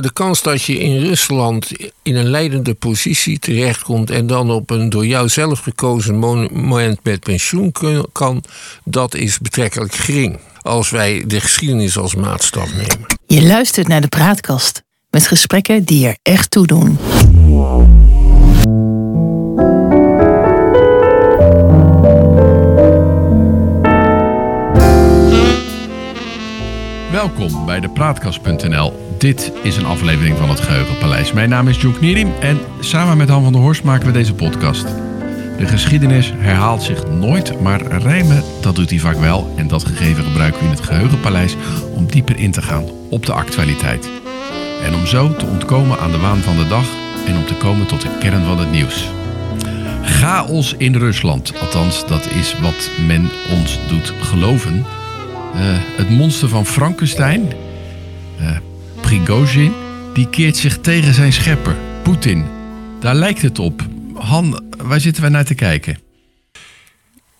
De kans dat je in Rusland in een leidende positie terechtkomt en dan op een door jou zelf gekozen moment met pensioen kan, dat is betrekkelijk gering. Als wij de geschiedenis als maatstaf nemen. Je luistert naar de praatkast met gesprekken die er echt toe doen. Welkom bij de Praatkast.nl. Dit is een aflevering van het Geheugenpaleis. Mijn naam is John Knierim en samen met Han van der Horst maken we deze podcast. De geschiedenis herhaalt zich nooit, maar rijmen, dat doet hij vaak wel. En dat gegeven gebruiken we in het Geheugenpaleis om dieper in te gaan op de actualiteit. En om zo te ontkomen aan de waan van de dag en om te komen tot de kern van het nieuws. Chaos in Rusland, althans dat is wat men ons doet geloven... Eh, het monster van Frankenstein, uh, Prigozhin, die keert zich tegen zijn schepper, Poetin. Daar lijkt het op. Han, waar zitten wij naar te kijken?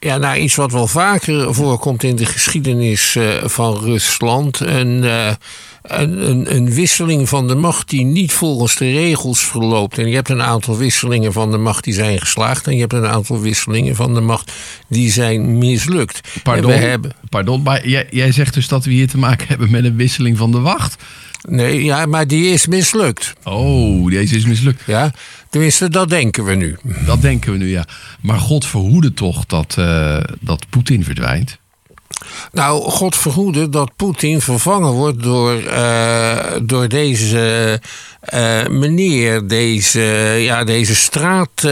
Ja, naar iets wat wel vaker voorkomt in de geschiedenis uh, van Rusland. Een, een, een, wisseling van de macht die niet volgens de regels verloopt. En je hebt een aantal wisselingen van de macht die zijn geslaagd. En je hebt een aantal wisselingen van de macht die zijn mislukt. Pardon, hebben... pardon maar jij, jij zegt dus dat we hier te maken hebben met een wisseling van de wacht? Nee, ja, maar die is mislukt. Oh, deze is mislukt. Ja, tenminste, dat denken we nu. Dat denken we nu, ja. Maar God verhoede toch dat, uh, dat Poetin verdwijnt? Nou, God verhoede dat Poetin vervangen wordt door, uh, door deze uh, meneer, deze, ja, deze straat,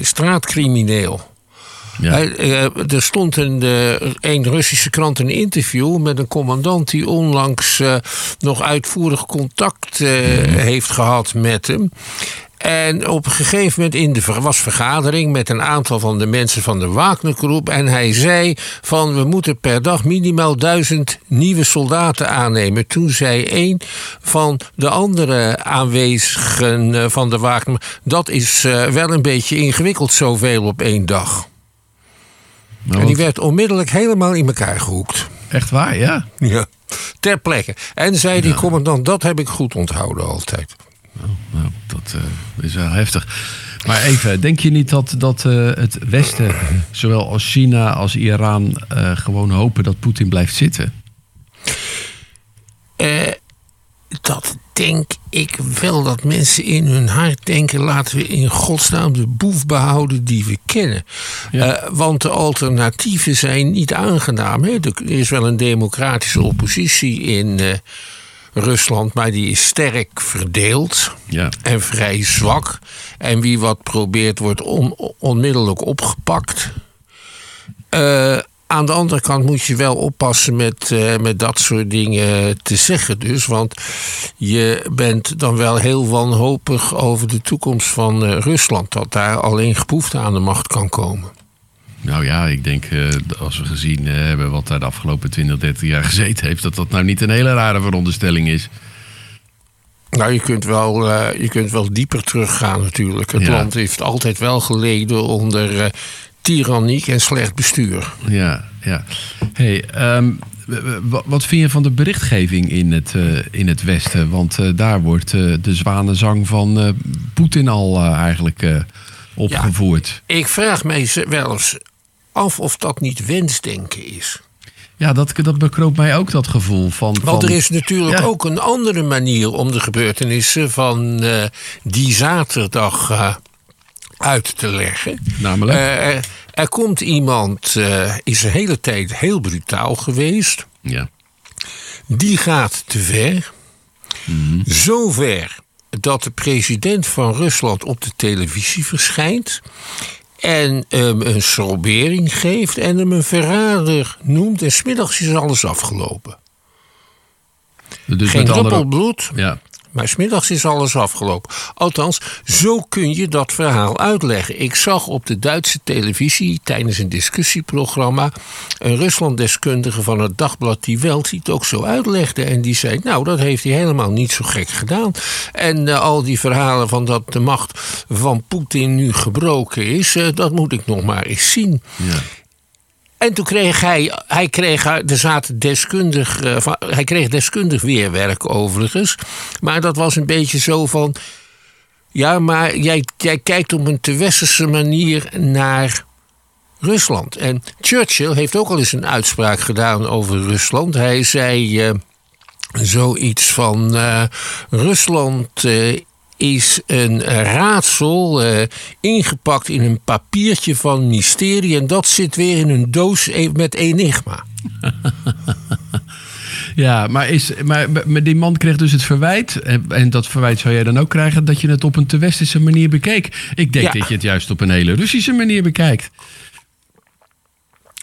straatcrimineel. Ja. er stond in de, een Russische krant een interview met een commandant die onlangs nog uitvoerig contact mm heeft gehad met hem. En op een gegeven moment in de was vergadering met een aantal van de mensen van de Wagnergroep. En hij zei van we moeten per dag minimaal duizend nieuwe soldaten aannemen. Toen zei een van de andere aanwezigen eh, van de Wagner... dat is eh, wel een beetje ingewikkeld zoveel op één dag. Nou, en die werd onmiddellijk helemaal in elkaar gehoekt. Echt waar, ja? Ja, ter plekke. En zei die commandant, dat heb ik goed onthouden altijd. Nou, nou dat uh, is wel heftig. Maar even, denk je niet dat, dat uh, het Westen, zowel als China als Iran, uh, gewoon hopen dat Poetin blijft zitten? dat denk ik wel dat mensen in hun hart denken: laten we in godsnaam de boef behouden die we kennen. Ja. want de alternatieven zijn niet aangenaam. Hè? Er is wel een democratische oppositie in Rusland, maar die is sterk verdeeld ja. en vrij zwak. En wie wat probeert, wordt onmiddellijk opgepakt. Uh, aan de andere kant moet je wel oppassen met, uh, met dat soort dingen te zeggen. Dus, want je bent dan wel heel wanhopig over de toekomst van uh, Rusland. Dat daar alleen geproefde aan de macht kan komen. Nou ja, ik denk uh, als we gezien hebben wat daar de afgelopen 20, 30 jaar gezeten heeft, dat dat nou niet een hele rare veronderstelling is. Nou, je kunt wel, uh, je kunt wel dieper teruggaan natuurlijk. Het ja. land heeft altijd wel geleden onder tyranniek en slecht bestuur. Ja, ja. Hey, um, wat vind je van de berichtgeving in het, in het Westen? Want daar wordt de zwanenzang van Poetin al eigenlijk opgevoerd. Ja, ik vraag mij wel eens af of dat niet wensdenken is. Ja, dat, dat bekroop mij ook dat gevoel van. Want er is natuurlijk ook een andere manier om de gebeurtenissen van uh, die zaterdag uh, uit te leggen. Namelijk? Uh, er, er, komt iemand, is een hele tijd heel brutaal geweest. Ja. Die gaat te ver. Mm -hmm. Zo ver dat de president van Rusland op de televisie verschijnt en hem een sobering geeft en hem een verrader noemt. En smiddags is alles afgelopen. Dus Geen druppel andere... bloed. Ja. Maar smiddags is alles afgelopen. Althans, zo kun je dat verhaal uitleggen. Ik zag op de Duitse televisie tijdens een discussieprogramma een Ruslanddeskundige van het dagblad Die Welt die het ook zo uitlegde. En die zei: Nou, dat heeft hij helemaal niet zo gek gedaan. En uh, al die verhalen van dat de macht van Poetin nu gebroken is, uh, dat moet ik nog maar eens zien. Ja. En toen kreeg hij, hij kreeg, er zaten deskundig, van, hij kreeg deskundig weerwerk overigens. Maar dat was een beetje zo van, ja, maar jij, jij kijkt op een te westerse manier naar Rusland. En Churchill heeft ook al eens een uitspraak gedaan over Rusland. Hij zei uh, zoiets van, Rusland is een raadsel uh, ingepakt in een papiertje van mysterie. En dat zit weer in een doos e- met enigma. ja, maar, is, maar, maar die man kreeg dus het verwijt. En, en, dat verwijt zou jij dan ook krijgen dat je het op een te westerse manier bekeek. Ik denk dat je het juist op een hele Russische manier bekijkt.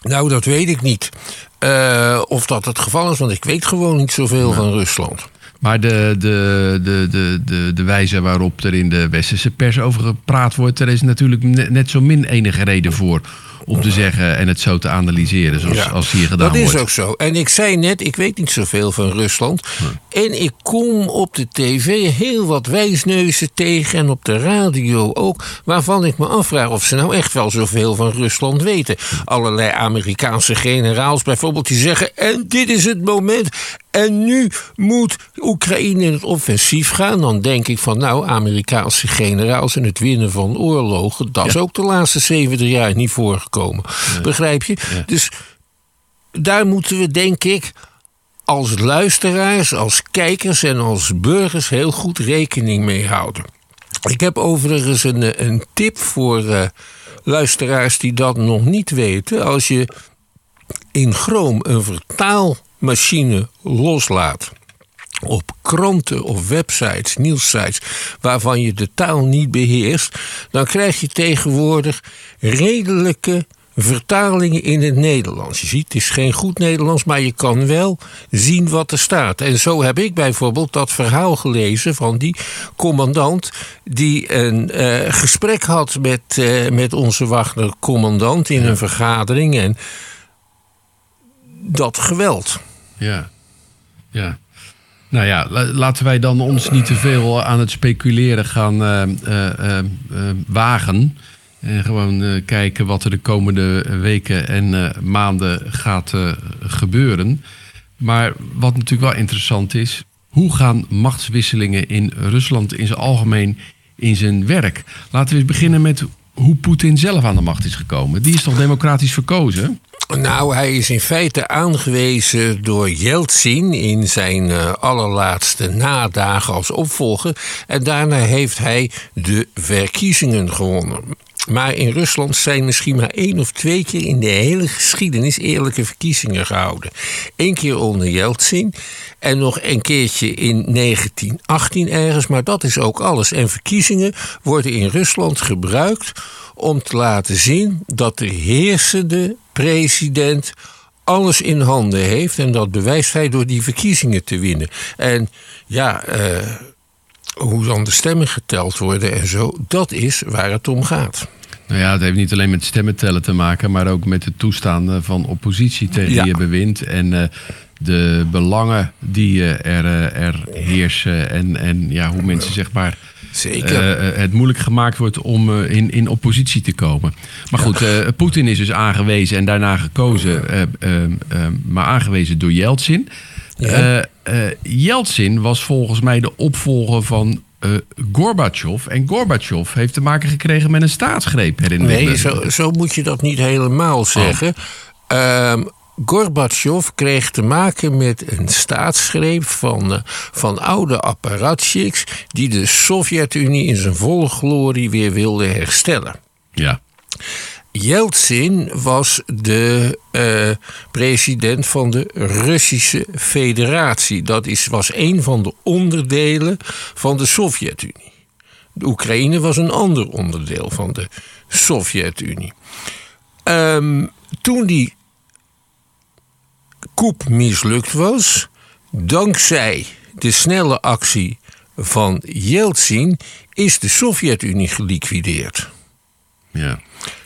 Nou, dat weet ik niet. Uh, of dat het geval is, want ik weet gewoon niet zoveel van Rusland. Maar de, de, de, de, de, de wijze waarop er in de westerse pers over gepraat wordt, er is natuurlijk net zo min enige reden voor om te zeggen en het zo te analyseren zoals als hier gedaan wordt. Dat is ook zo. En ik zei net, ik weet niet zoveel van Rusland. En ik kom op de tv heel wat wijsneuzen tegen en op de radio ook, waarvan ik me afvraag of ze nou echt wel zoveel van Rusland weten. Allerlei Amerikaanse generaals bijvoorbeeld die zeggen, en dit is het moment en nu moet Oekraïne in het offensief gaan. Dan denk ik van nou, Amerikaanse generaals en het winnen van oorlogen. Dat is ook de laatste 70 jaar niet voorgekomen. Begrijp je? Dus daar moeten we denk ik als luisteraars, als kijkers en als burgers heel goed rekening mee houden. Ik heb overigens een, een tip voor uh, luisteraars die dat nog niet weten. Als je in Chrome een vertaal machine loslaat op kranten of websites, nieuwssites, waarvan je de taal niet beheerst, dan krijg je tegenwoordig redelijke vertalingen in het Nederlands. Je ziet, het is geen goed Nederlands, maar je kan wel zien wat er staat. En zo heb ik bijvoorbeeld dat verhaal gelezen van die commandant die een uh, gesprek had met, uh, met onze Wagner-commandant in een vergadering en dat geweld. Ja, ja. Nou ja, laten wij dan ons niet te veel aan het speculeren gaan uh, uh, uh, wagen. En gewoon kijken wat er de komende weken en maanden gaat gebeuren. Maar wat natuurlijk wel interessant is, hoe gaan machtswisselingen in Rusland in zijn algemeen in zijn werk? Laten we eens beginnen met hoe Poetin zelf aan de macht is gekomen. Die is toch democratisch verkozen? Nou, hij is in feite aangewezen door Yeltsin in zijn uh, allerlaatste nadagen als opvolger. En daarna heeft hij de verkiezingen gewonnen. Maar in Rusland zijn misschien maar één of twee keer in de hele geschiedenis eerlijke verkiezingen gehouden. Eén keer onder Yeltsin en nog een keertje in 1918 ergens, maar dat is ook alles. En verkiezingen worden in Rusland gebruikt om te laten zien dat de heersende president alles in handen heeft. En dat bewijst hij door die verkiezingen te winnen. En ja, uh, hoe dan de stemmen geteld worden en zo, dat is waar het om gaat. Nou ja, het heeft niet alleen met stemmen tellen te maken, maar ook met het toestaan van oppositie tegen ja. je bewind. En uh, de belangen die uh, er, er heersen. En, en ja, hoe mensen zeg maar Zeker. Uh, het moeilijk gemaakt wordt om uh, in, in oppositie te komen. Maar goed, uh, Poetin is dus aangewezen en daarna gekozen, maar aangewezen door Yeltsin. Ja. Yeltsin was volgens mij de opvolger van Gorbachev. En Gorbachev heeft te maken gekregen met een staatsgreep. Nee, zo, zo moet je dat niet helemaal zeggen. Oh. Gorbachev kreeg te maken met een staatsgreep van, uh, van oude apparatchiks die de Sovjet-Unie in zijn volle glorie weer wilde herstellen. Ja. Yeltsin was de uh, president van de Russische Federatie. Dat is, was een van de onderdelen van de Sovjet-Unie. De Oekraïne was een ander onderdeel van de Sovjet-Unie. Um, toen die coup mislukt was, dankzij de snelle actie van Yeltsin is de Sovjet-Unie geliquideerd. Ja.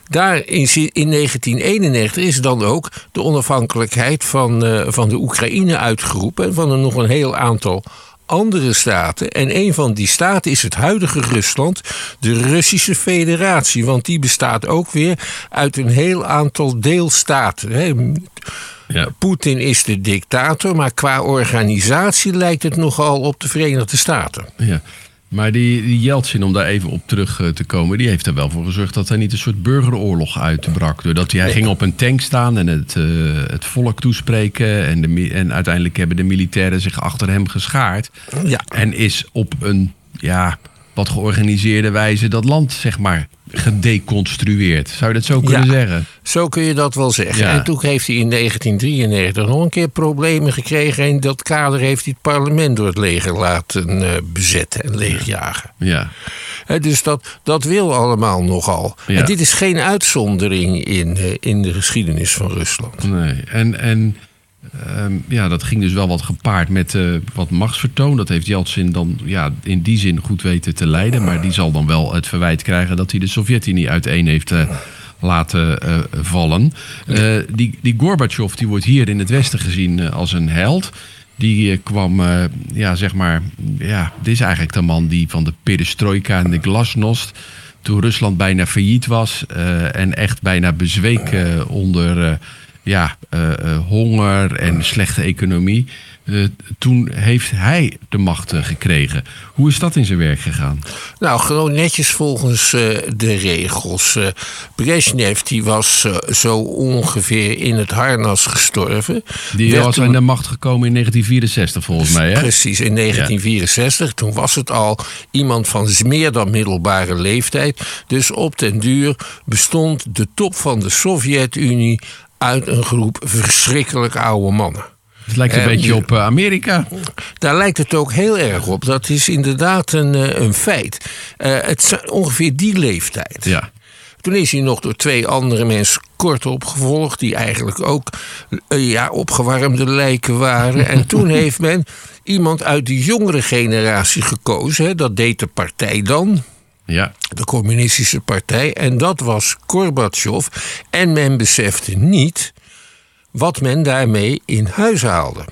Daar in, in 1991 is dan ook de onafhankelijkheid van, uh, van de Oekraïne uitgeroepen. En van een nog een heel aantal andere staten. En een van die staten is het huidige Rusland, de Russische Federatie. Want die bestaat ook weer uit een heel aantal deelstaten. Hè. Ja. Poetin is de dictator, maar qua organisatie lijkt het nogal op de Verenigde Staten. Ja. Maar die, die Yeltsin, om daar even op terug eh, te komen, die heeft er wel voor gezorgd dat er niet een soort burgeroorlog uitbrak. Doordat hij, hij ging op een tank staan en het, eh, het volk toespreken. En, de, en uiteindelijk hebben de militairen zich achter hem geschaard. Ja. En is op een ja, wat georganiseerde wijze dat land, zeg maar, gedeconstrueerd. Zou je dat zo kunnen Ja. zeggen? Zo kun je dat wel zeggen. Ja. En toen heeft hij in 1993 nog een keer problemen gekregen. In dat kader heeft hij het parlement door het leger laten eh, bezetten en leegjagen. Ja. Hè, dus dat, dat wil allemaal nogal. Ja. En dit is geen uitzondering in, eh, in de geschiedenis van Rusland. Nee, en, en ehm, ja, dat ging dus wel wat gepaard met eh, wat machtsvertoon. Dat heeft Yeltsin dan ja, in die zin goed weten te leiden. Maar die zal dan wel het verwijt krijgen dat hij de Sovjet-Unie uiteen heeft eh, laten eh, vallen. Die, die Gorbachev die wordt hier in het Westen gezien als een held. Die kwam, ja, zeg maar, ja, dit is eigenlijk de man die van de perestroika en de glasnost toen Rusland bijna failliet was en echt bijna bezweek onder ja, eh, eh, honger en slechte economie. Eh, toen heeft hij de macht gekregen. Hoe is dat in zijn werk gegaan? Nou, gewoon netjes volgens de regels. Brezhnev die was zo ongeveer in het harnas gestorven. Die was toen- aan de macht gekomen in 1964 volgens mij. Hè? Precies, in 1964. Toen was het al iemand van meer dan middelbare leeftijd. Dus op den duur bestond de top van de Sovjet-Unie uit een groep verschrikkelijk oude mannen. Het lijkt een Eh, beetje op eh, Amerika. Daar lijkt het ook heel erg op. Dat is inderdaad een, eh, een feit. Het is ongeveer die leeftijd. Ja. Toen is hij nog door twee andere mensen kort opgevolgd, die eigenlijk ook ja, opgewarmde lijken waren. En toen heeft men iemand uit de jongere generatie gekozen. Hè. Dat deed de partij dan, Ja. de communistische partij. En dat was Gorbachev. En men besefte niet wat men daarmee in huis haalde.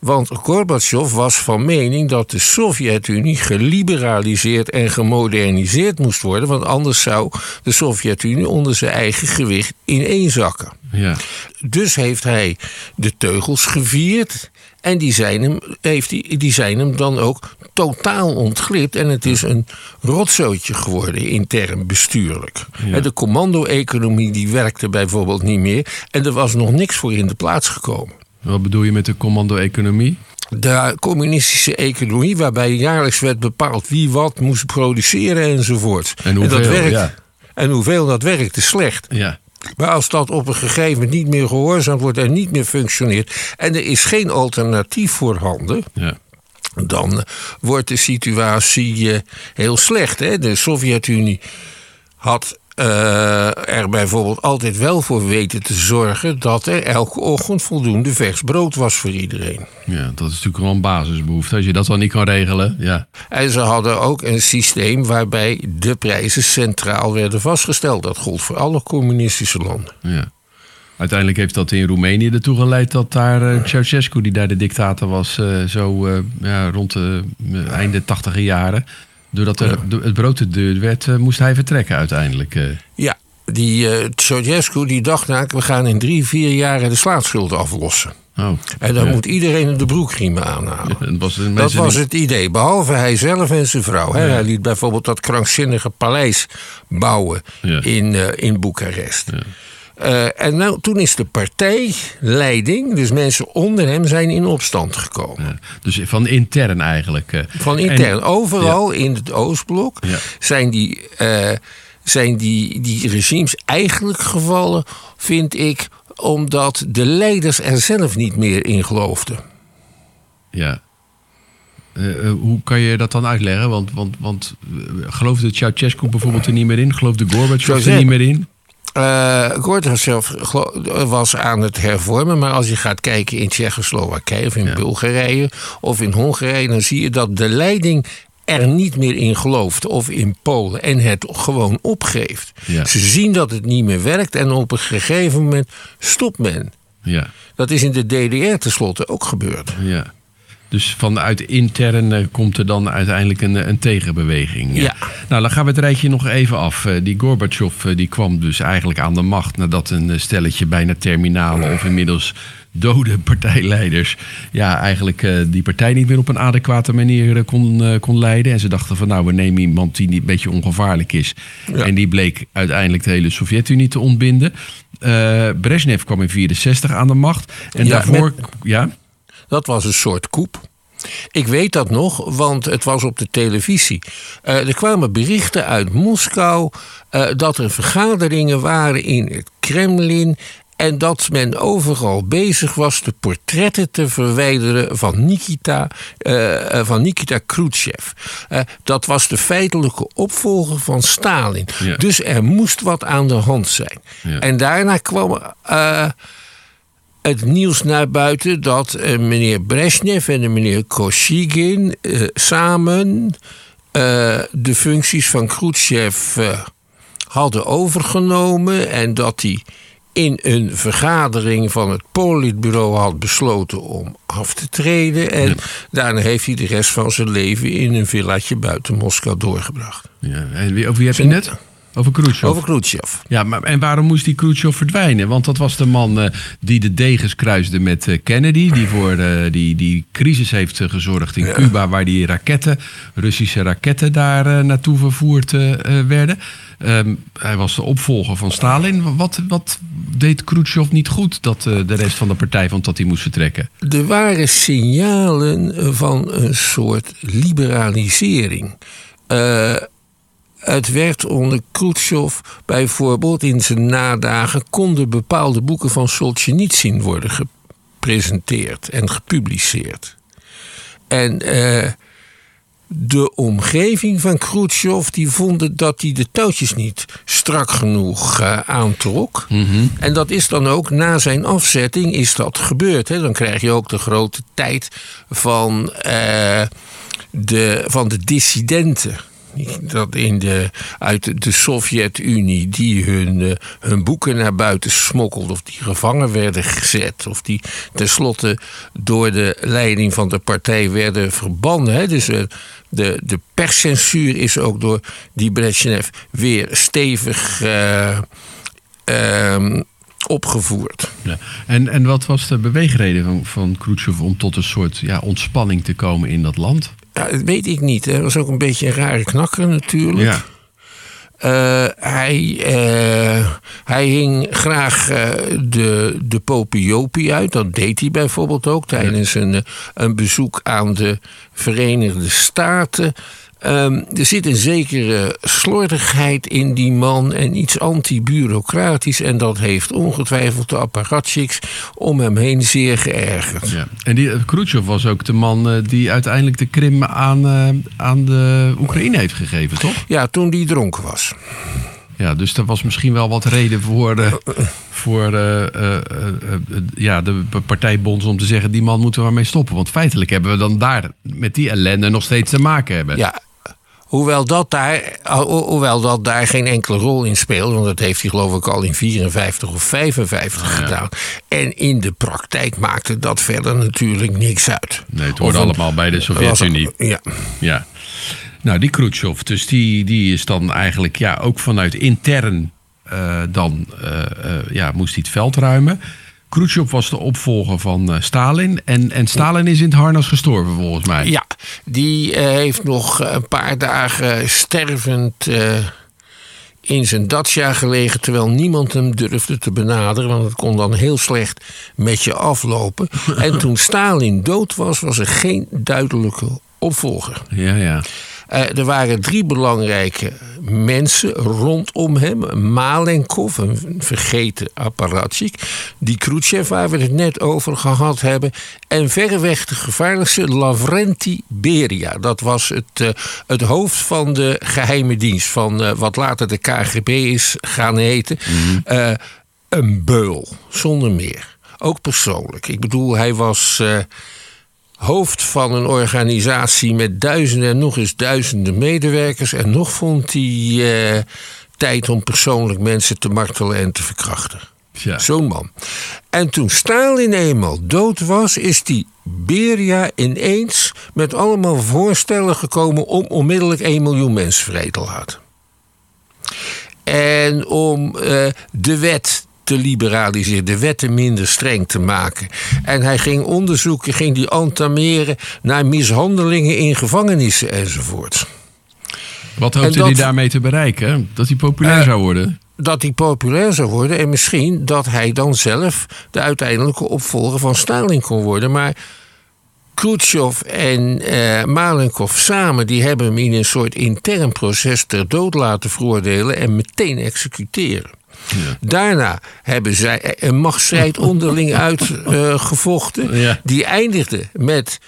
Want Gorbachev was van mening dat de Sovjet-Unie geliberaliseerd en gemoderniseerd moest worden. Want anders zou de Sovjet-Unie onder zijn eigen gewicht ineenzakken. Ja. Dus heeft hij de teugels gevierd. En die zijn hem, heeft hij, die zijn hem dan ook totaal ontglipt. En het is een rotzootje geworden, intern bestuurlijk. En De commando-economie die werkte bijvoorbeeld niet meer. En er was nog niks voor in de plaats gekomen. Wat bedoel je met de commando-economie? De communistische economie, waarbij jaarlijks werd bepaald wie wat moest produceren enzovoort. En hoeveel, dat werkt, ja. en hoeveel dat werkte slecht. Ja. Maar als dat op een gegeven moment niet meer gehoorzaamd wordt en niet meer functioneert. en er is geen alternatief voorhanden. Ja. dan wordt de situatie eh, heel slecht. Hè? De Sovjet-Unie had er bijvoorbeeld altijd wel voor weten te zorgen. dat er elke ochtend voldoende vers brood was voor iedereen. ja, dat is natuurlijk wel een basisbehoefte. Als je dat dan niet kan regelen, ja. En ze hadden ook een systeem waarbij de prijzen centraal werden vastgesteld. Dat gold voor alle communistische landen. Ja. Uiteindelijk heeft dat in Roemenië ertoe geleid dat daar eh, Ceausescu, die daar de dictator was, eh, zo eh, ja, rond de eh, einde tachtiger jaren. Doordat er, het brood te duur werd, eh, moest hij vertrekken uiteindelijk. eh. Ja, die Ceausescu die dacht nou, we gaan in drie, vier jaar de staatsschuld aflossen. Oh. En dan Ja. moet iedereen de broekriemen aanhalen. Dat was, Dat het idee, behalve hij zelf en zijn vrouw. Hij liet bijvoorbeeld dat krankzinnige paleis bouwen in, eh, in Boekarest. Eh, en nou, toen is de partijleiding, dus mensen onder hem, zijn in opstand gekomen. Ja. Dus van intern eigenlijk. eh. Van intern. En- Overal in het Oostblok Ja. zijn, die, eh, zijn die, die regimes eigenlijk gevallen, vind ik, omdat de leiders er zelf niet meer in geloofden. Ja. Hoe kan je dat dan uitleggen? Want, want, want geloofde Ceausescu bijvoorbeeld er niet meer in? Geloofde Gorbachev er niet meer in? Gorbachev gelo- was aan het hervormen, maar als je gaat kijken in Tsjechoslowakije of in Bulgarije of in Hongarije, dan zie je dat de leiding er niet meer in gelooft of in Polen en het gewoon opgeeft. Ja. Ze zien dat het niet meer werkt en op een gegeven moment stopt men. Ja. Dat is in de DDR tenslotte ook gebeurd. Ja. Dus vanuit intern eh, komt er dan uiteindelijk een, een tegenbeweging. Ja. Nou, dan gaan we het rijtje nog even af. Eh, Die Gorbachev eh, die kwam dus eigenlijk aan de macht nadat een eh, stelletje bijna terminale of inmiddels dode partijleiders ja, eigenlijk eh, die partij niet meer op een adequate manier eh, kon, eh, kon leiden. En ze dachten van nou, we nemen iemand die een beetje ongevaarlijk is. Ja. En die bleek uiteindelijk de hele Sovjet-Unie te ontbinden. Eh Brezhnev kwam in 64 aan de macht. En Ja, daarvoor... met- Ja? Dat was een soort koep. Ik weet dat nog, want het was op de televisie. Eh, er kwamen berichten uit Moskou eh, dat er vergaderingen waren in het Kremlin. En dat men overal bezig was de portretten te verwijderen van Nikita, eh, van Nikita Khrushchev. Dat was de feitelijke opvolger van Stalin. Ja. Dus er moest wat aan de hand zijn. Ja. En daarna kwam. Het nieuws naar buiten dat eh, meneer Brezhnev en de meneer Kosygin eh, samen eh, de functies van Khrushchev hadden overgenomen en dat hij in een vergadering van het politbureau had besloten om af te treden. En daarna heeft hij de rest van zijn leven in een villaatje buiten Moskou doorgebracht. ja. En wie, over wie heb je net? Over Khrushchev. Over Khrushchev. Ja, maar en waarom moest die Khrushchev verdwijnen? Want dat was de man eh, die de degens kruisde met eh, Kennedy. Die voor eh, die, die crisis heeft gezorgd in Cuba. Waar die raketten, Russische raketten daar naartoe vervoerd werden. Ehm, hij was de opvolger van Stalin. Wat, wat deed Khrushchev niet goed dat de rest van de partij vond dat hij moest vertrekken? Er waren signalen van een soort liberalisering. Het werd onder Khrushchev bijvoorbeeld in zijn nadagen... konden bepaalde boeken van Solzhenitsyn worden gepresenteerd en gepubliceerd. En eh, de omgeving van Khrushchev die vonden dat hij de touwtjes niet strak genoeg eh, aantrok. En dat is dan ook na zijn afzetting is dat gebeurd. Hè. Dan krijg je ook de grote tijd van, eh, de, van de dissidenten. Dat in de, uit de- Sovjet-Unie die hun, eh, hun boeken naar buiten smokkelden. Of die gevangen werden gezet. Of die tenslotte door de leiding van de partij werden verbannen. Hè. Dus eh, de, de perscensuur is ook door die Brezhnev weer stevig eh, ehm, opgevoerd. En, en wat was de beweegreden van, van Khrushchev om tot een soort ja, ontspanning te komen in dat land? Ja, dat weet ik niet. Hij was ook een beetje een rare knakker natuurlijk. Ja. Eh, hij, eh, hij hing graag eh, de, de popiopi uit. Dat deed hij bijvoorbeeld ook tijdens een, een bezoek aan de Verenigde Staten. Ehm, er zit een zekere slordigheid in die man en iets anti-bureaucratisch. En dat heeft ongetwijfeld de apparatchiks om hem heen zeer geërgerd. Ja. En die, eh, Khrushchev was ook de man eh, die uiteindelijk de Krim aan, eh, aan de Oekraïne heeft gegeven, toch? Ja, toen die dronken was. Ja, dus er was misschien wel wat reden voor, eh, voor ja, de partijbonds om te zeggen... die man moeten we maar mee stoppen. Want feitelijk hebben we dan daar met die ellende nog steeds te maken hebben. Ja, hoewel dat, daar, ho- hoewel dat daar geen enkele rol in speelt. Want dat heeft hij geloof ik al in 54 of 55 gedaan. En in de praktijk maakte dat verder natuurlijk niks uit. Nee, het hoorde allemaal bij de Sovjet-Unie. Ja. Ja. Nou, die Khrushchev, dus die, die is dan eigenlijk ja, ook vanuit intern eh, dan eh, eh, ja, moest hij het veld ruimen. Khrushchev was de opvolger van eh, Stalin. En, en Stalin is in het harnas gestorven volgens mij. ja, die eh, heeft nog een paar dagen stervend eh, in zijn dacia gelegen... terwijl niemand hem durfde te benaderen... want het kon dan heel slecht met je aflopen. en toen Stalin dood was, was er geen duidelijke opvolger. ja. ja. Eh, er waren drie belangrijke mensen rondom hem. Malenkov, een vergeten apparatchik. Die Khrushchev, waar we het net over gehad hebben. En verreweg de gevaarlijkste, Lavrenti Beria. Dat was het, eh, het hoofd van de geheime dienst. Van eh, wat later de KGB is gaan heten. Eh, een beul, zonder meer. Ook persoonlijk. Ik bedoel, hij was... hoofd van een organisatie met duizenden en nog eens duizenden medewerkers. En nog vond hij eh, tijd om persoonlijk mensen te martelen en te verkrachten. Zo'n man. En toen Stalin eenmaal dood was, is die Beria ineens met allemaal voorstellen gekomen om onmiddellijk 1 miljoen mensen vrij te laten. En om eh, de wet te liberaliseren, de wetten minder streng te maken. En hij ging onderzoeken, ging die antameren naar mishandelingen in gevangenissen enzovoort. Wat hoopte hij daarmee te bereiken? Dat hij populair Eh, zou worden? dat hij populair zou worden en misschien dat hij dan zelf de uiteindelijke opvolger van Stalin kon worden. Maar Khrushchev en eh Malenkov samen die hebben hem in een soort intern proces ter dood laten veroordelen en meteen executeren. Daarna hebben zij een machtsstrijd onderling uitgevochten. Ja. Die eindigde met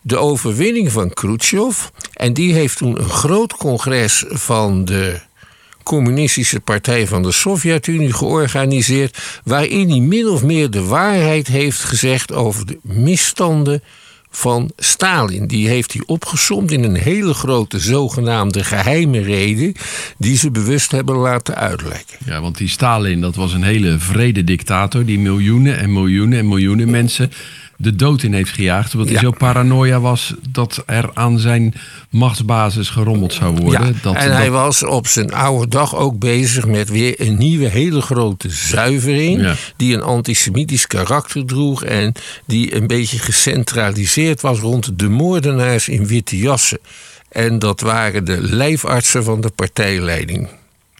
de overwinning van Khrushchev. En die heeft toen een groot congres van de Communistische Partij van de Sovjet-Unie georganiseerd. Waarin hij min of meer de waarheid heeft gezegd over de misstanden van Stalin. Die heeft hij opgesomd in een hele grote zogenaamde geheime reden. die ze bewust hebben laten uitlekken. Ja, want die Stalin, dat was een hele vrede dictator... die miljoenen en miljoenen en miljoenen mensen de dood in heeft gejaagd... omdat Ja. hij zo paranoia was dat er aan zijn machtsbasis gerommeld zou worden. Ja, dat, en dat- hij was op zijn oude dag ook bezig met weer een nieuwe hele grote zuivering. Ja. Die een antisemitisch karakter droeg. En die een beetje gecentraliseerd was rond de moordenaars in witte jassen. En dat waren de lijfartsen van de partijleiding.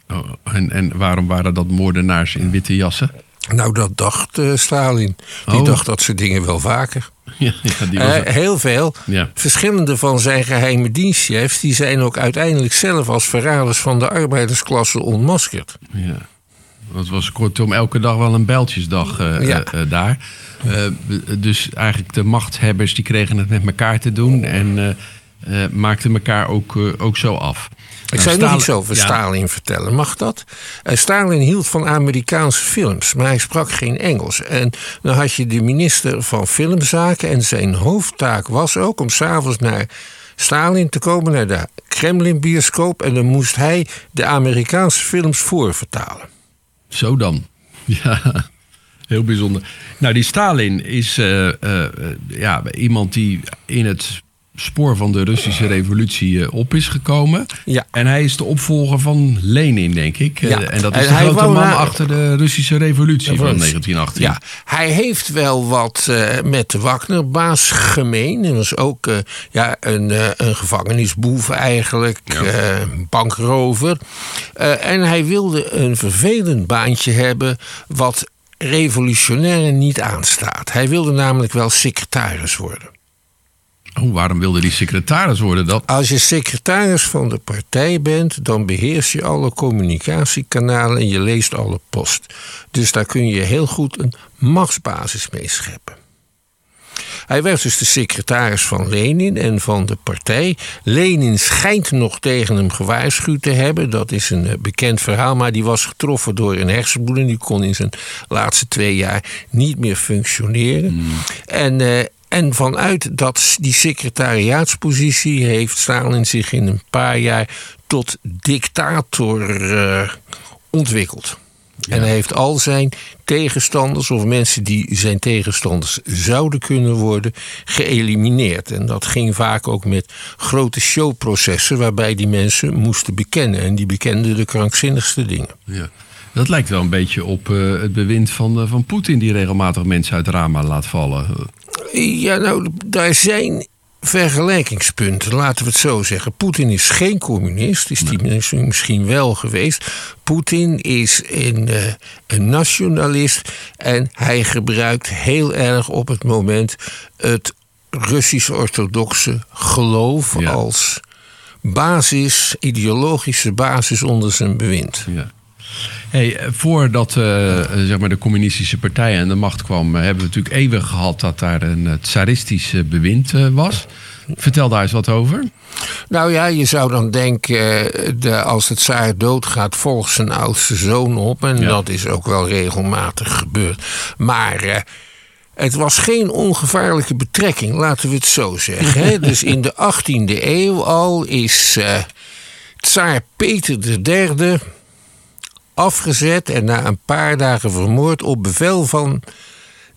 Oh, en, en waarom waren dat moordenaars in witte jassen? Nou, dat dacht eh, Stalin. Die Oh. dacht dat soort dingen wel vaker. Ja, ja, die was Eh, heel veel. Ja. Verschillende van zijn geheime dienstchefs... die zijn ook uiteindelijk zelf als verraders van de arbeidersklasse ontmaskerd. Ja. Dat was kortom elke dag wel een bijltjesdag eh, Ja. daar. Dus eigenlijk de machthebbers die kregen het met elkaar te doen en eh, maakten elkaar ook, eh, ook zo af. Ik Nou, zou nog Stalin- iets over ja, Stalin vertellen. Mag dat? Eh, Stalin hield van Amerikaanse films, maar hij sprak geen Engels. En dan had je de minister van Filmzaken. En zijn hoofdtaak was ook om s'avonds naar Stalin te komen, naar de Kremlin-bioscoop. En dan moest hij de Amerikaanse films voorvertalen. Zo dan. Ja, heel bijzonder. Nou, die Stalin is ja, iemand die in het spoor van de Russische revolutie eh, op is gekomen. Ja. En hij is de opvolger van Lenin, denk ik. Eh, Ja. En dat is de hij grote man achter de Russische revolutie van Revolutie. 1918. Ja, hij heeft wel wat eh, met de Wagnerbaas gemeen. Hij was ook eh, ja, een, eh, een gevangenisboef eigenlijk, eh, bankrover. Eh, en hij wilde een vervelend baantje hebben wat revolutionairen niet aanstaat. Hij wilde namelijk wel secretaris worden. Oh, waarom wilde die secretaris worden? Dat, Als je secretaris van de partij bent, dan beheers je alle communicatiekanalen en je leest alle post. Dus daar kun je heel goed een machtsbasis mee scheppen. Hij werd dus de secretaris van Lenin en van de partij. Lenin schijnt nog tegen hem gewaarschuwd te hebben. Dat is een eh, bekend verhaal, maar die was getroffen door een hersenbloeding. Die kon in zijn laatste twee jaar niet meer functioneren. En, eh, en vanuit dat, die secretariaatspositie heeft Stalin zich in een paar jaar tot dictator eh, ontwikkeld. En hij heeft al zijn tegenstanders of mensen die zijn tegenstanders zouden kunnen worden geëlimineerd. En dat ging vaak ook met grote showprocessen waarbij die mensen moesten bekennen. En die bekenden de krankzinnigste dingen. ja. dat lijkt wel een beetje op eh, het bewind van, eh, van Poetin... die regelmatig mensen uit ramen laat vallen. Ja, nou, daar zijn vergelijkingspunten, laten we het zo zeggen. Poetin is geen communist, is die misschien- misschien wel geweest. Poetin is een, eh, een nationalist en hij gebruikt heel erg op het moment het Russisch-orthodoxe geloof Ja. als basis, ideologische basis onder zijn bewind. Ja. Hey, voordat eh, eh, zeg maar de communistische partij aan de macht kwam, eh, hebben we natuurlijk eeuwig gehad dat daar een tsaristisch bewind was. Vertel daar eens wat over. Nou ja, je zou dan denken, de, als het zaar doodgaat, volgt zijn oudste zoon op. En Ja. dat is ook wel regelmatig gebeurd. Maar eh, het was geen ongevaarlijke betrekking, laten we het zo zeggen. hè. dus in de 18e eeuw al is eh tsaar Peter III afgezet en na een paar dagen vermoord op bevel van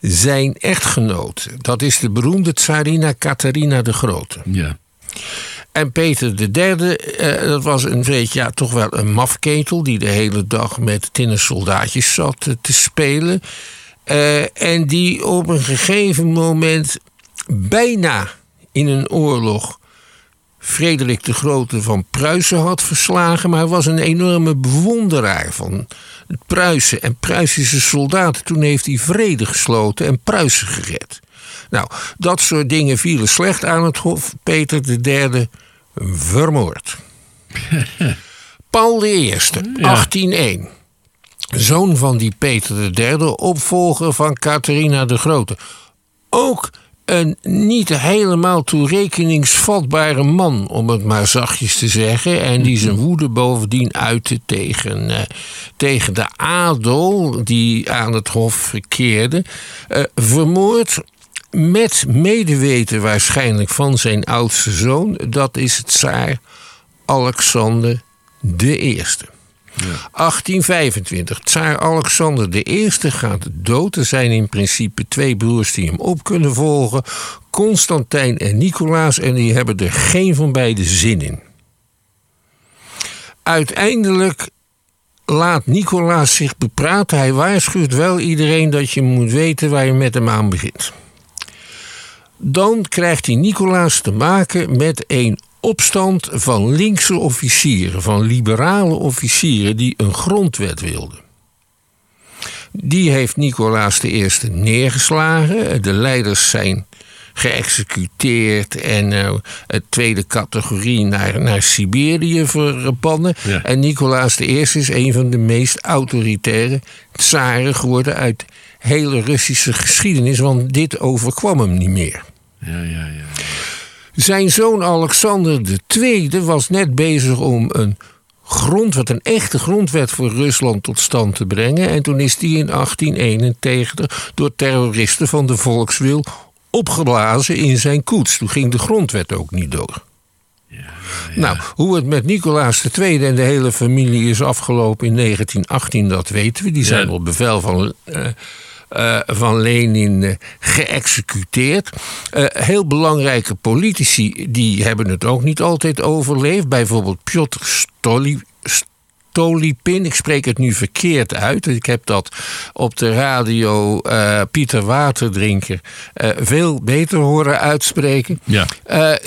zijn echtgenoot. Dat is de beroemde tsarina Catharina de Grote. Ja. En Peter III, eh, dat was een beetje, ja, toch wel een mafketel... die de hele dag met tinnen soldaatjes zat eh, te spelen. Eh, en die op een gegeven moment bijna in een oorlog... Frederik de Grote van Pruisen had verslagen... maar hij was een enorme bewonderaar van Pruisen en Pruisische soldaten. Toen heeft hij vrede gesloten en Pruisen gered. Nou, dat soort dingen vielen slecht aan het hof. Peter III vermoord. Paul I, 1801. Zoon van die Peter III, opvolger van Catharina de Grote. Ook een niet helemaal toerekeningsvatbare man, om het maar zachtjes te zeggen. En die zijn woede bovendien uitte tegen, uh, tegen de adel die aan het hof verkeerde. Uh, vermoord met medeweten waarschijnlijk van zijn oudste zoon. Dat is het tsaar Alexander de Eerste. Ja. 1825. Tsaar Alexander I gaat dood. Er zijn in principe twee broers die hem op kunnen volgen: Constantijn en Nicolaas. En die hebben er geen van beide zin in. Uiteindelijk laat Nicolaas zich bepraten. Hij waarschuwt wel iedereen dat je moet weten waar je met hem aan begint. Dan krijgt hij Nicolaas te maken met een opstand van linkse officieren, van liberale officieren die een grondwet wilden. Die heeft Nicolaas I neergeslagen. De leiders zijn geëxecuteerd en uh, tweede categorie naar, naar Siberië verbannen. En Nicolaas I is een van de meest autoritaire tsaren geworden uit hele Russische geschiedenis, want dit overkwam hem niet meer. Ja, ja, ja. Zijn zoon Alexander II was net bezig om een grondwet, een echte grondwet voor Rusland tot stand te brengen. En toen is die in 1891 door terroristen van de Volkswil opgeblazen in zijn koets. Toen ging de grondwet ook niet door. Ja, ja. Nou, hoe het met Nicolaas II en de hele familie is afgelopen in 1918, dat weten we. Die zijn op bevel van. Uh, uh, van Lenin uh, geëxecuteerd. Uh, heel belangrijke politici die hebben het ook niet altijd overleefd. Bijvoorbeeld Piotr Stoli, Stolipin. Ik spreek het nu verkeerd uit. Ik heb dat op de radio Pieter Waterdrinker veel beter horen uitspreken. Ja.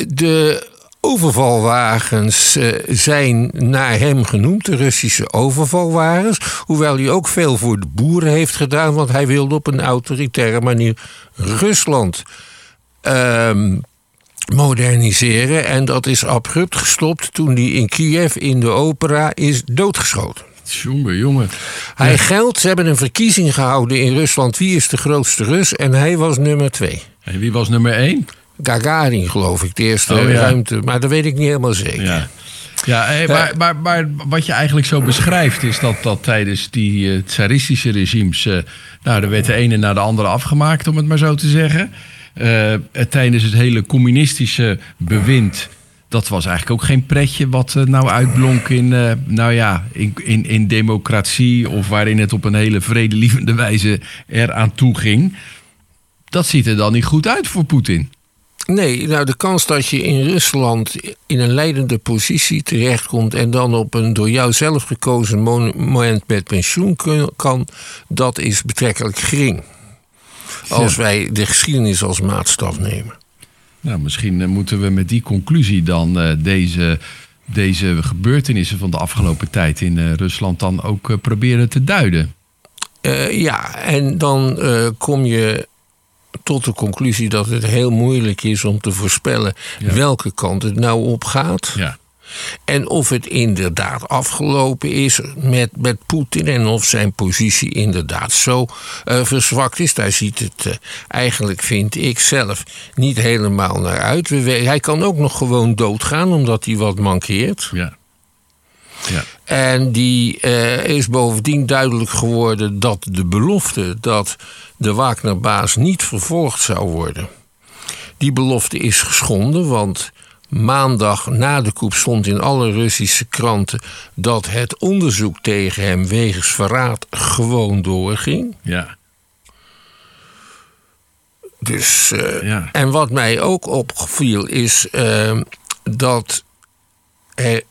de overvalwagens uh, zijn naar hem genoemd, de Russische overvalwagens. Hoewel hij ook veel voor de boeren heeft gedaan, want hij wilde op een autoritaire manier Rusland uh, moderniseren. En dat is abrupt gestopt toen hij in Kiev in de opera is doodgeschoten. Jongen, jongen. Hij geldt, ze hebben een verkiezing gehouden in Rusland. Wie is de grootste Rus? En hij was nummer twee. En wie was nummer één? Gagarin, geloof ik, de eerste oh, ruimte. Maar dat weet ik niet helemaal zeker. Ja. Ja, eh, maar, maar, maar, wat je eigenlijk zo beschrijft is dat, dat tijdens die uh, tsaristische regimes... Uh, nou, er werd de ene na de andere afgemaakt, om het maar zo te zeggen. Uh, tijdens het hele communistische bewind... dat was eigenlijk ook geen pretje wat nou uitblonk in, nou ja, in, in, in democratie... of waarin het op een hele vredelievende wijze eraan toe ging. Dat ziet er dan niet goed uit voor Poetin. Nee, nou de kans dat je in Rusland in een leidende positie terechtkomt en dan op een door jou zelf gekozen moment met pensioen kan, dat is betrekkelijk gering. Als wij de geschiedenis als maatstaf nemen. Nou, misschien eh, moeten we met die conclusie dan uh, deze, deze gebeurtenissen van de afgelopen tijd in uh, Rusland dan ook proberen te duiden. ja, en dan kom je tot de conclusie dat het heel moeilijk is om te voorspellen welke kant het nou op gaat. Ja. En of het inderdaad afgelopen is met, met Poetin en of zijn positie inderdaad zo uh, verzwakt is. Daar ziet het uh, eigenlijk, vind ik zelf, niet helemaal naar uit. hij kan ook nog gewoon doodgaan omdat hij wat mankeert. Ja. Ja. En die uh, is bovendien duidelijk geworden dat de belofte dat de Wagnerbaas niet vervolgd zou worden. Die belofte is geschonden, want maandag na de koep stond in alle Russische kranten dat het onderzoek tegen hem wegens verraad gewoon doorging. Ja. Dus, eh, Ja. En wat mij ook opviel is eh, dat er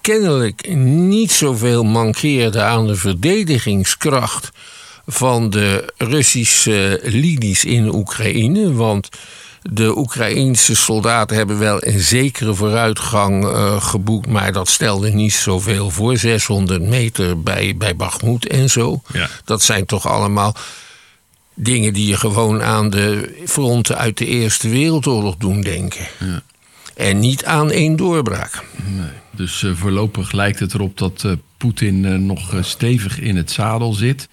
kennelijk niet zoveel mankeerde aan de verdedigingskracht van de Russische linies in Oekraïne. Want de Oekraïense soldaten hebben wel een zekere vooruitgang eh, geboekt, maar dat stelde niet zoveel voor. 600 meter bij, bij Bakhmut en zo. Ja. Dat zijn toch allemaal dingen die je gewoon aan de fronten uit de Eerste Wereldoorlog doen denken. En niet aan één doorbraak. Dus eh, voorlopig lijkt het erop dat eh, Poetin eh, nog stevig in het zadel zit.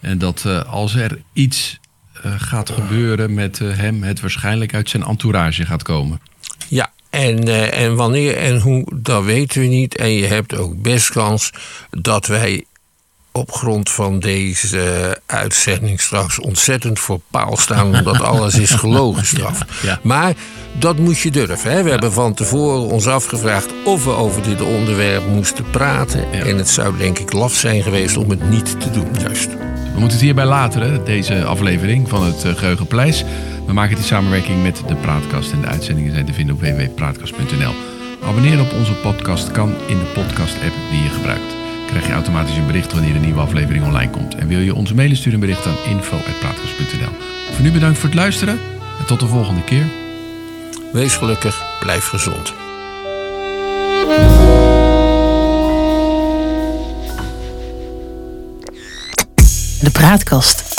En dat als er iets gaat gebeuren met hem, het waarschijnlijk uit zijn entourage gaat komen. Ja, en, en wanneer en hoe, dat weten we niet. En je hebt ook best kans dat wij op grond van deze uitzending straks ontzettend voor paal staan, omdat alles is gelogenstraft. ja. Maar dat moet je durven. Hè? We hebben van tevoren ons afgevraagd of we over dit onderwerp moesten praten. En het zou denk ik laf zijn geweest om het niet te doen, juist. We moeten het hierbij laten, hè, deze aflevering van het uh, Geheugenpaleis. We maken het in samenwerking met de Praatkast. En de uitzendingen zijn te vinden op www.praatkast.nl. Abonneren op onze podcast kan in de podcast-app die je gebruikt. Krijg je automatisch een bericht wanneer een nieuwe aflevering online komt. En wil je ons mailen, stuur een bericht aan info.praatkast.nl. Voor nu bedankt voor het luisteren en tot de volgende keer. Wees gelukkig, blijf gezond. De Praatkast.